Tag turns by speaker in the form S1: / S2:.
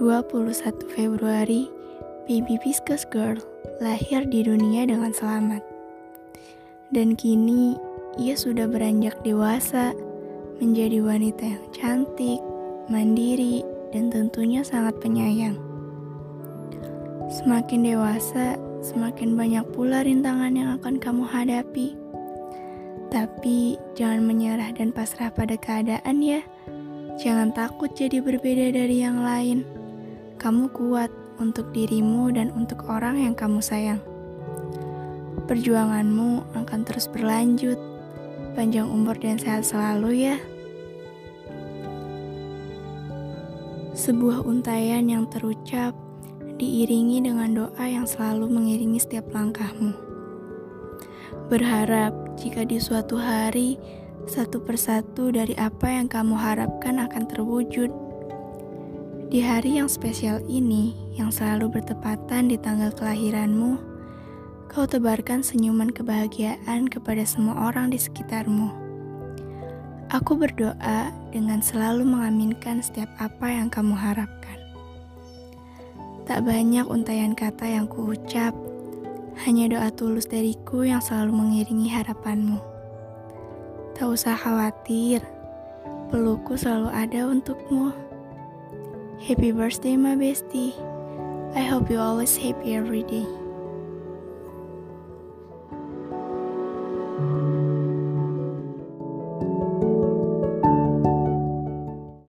S1: 21 Februari, baby Pisces Girl lahir di dunia dengan selamat. Dan kini, ia sudah beranjak dewasa, menjadi wanita yang cantik, mandiri, dan tentunya sangat penyayang. Semakin dewasa, semakin banyak pula rintangan yang akan kamu hadapi. Tapi jangan menyerah dan pasrah pada keadaan ya. Jangan takut jadi berbeda dari yang lain. Kamu kuat untuk dirimu dan untuk orang yang kamu sayang. Perjuanganmu akan terus berlanjut. Panjang umur dan sehat selalu ya. Sebuah untayan yang terucap diiringi dengan doa yang selalu mengiringi setiap langkahmu. Berharap jika di suatu hari satu persatu dari apa yang kamu harapkan akan terwujud. Di hari yang spesial ini, yang selalu bertepatan di tanggal kelahiranmu, kau tebarkan senyuman kebahagiaan kepada semua orang di sekitarmu. Aku berdoa dengan selalu mengaminkan setiap apa yang kamu harapkan. Tak banyak untayan kata yang kuucap, hanya doa tulus dariku yang selalu mengiringi harapanmu. Tak usah khawatir, pelukku selalu ada untukmu. Happy birthday, my bestie. I hope you're always happy every day. thank you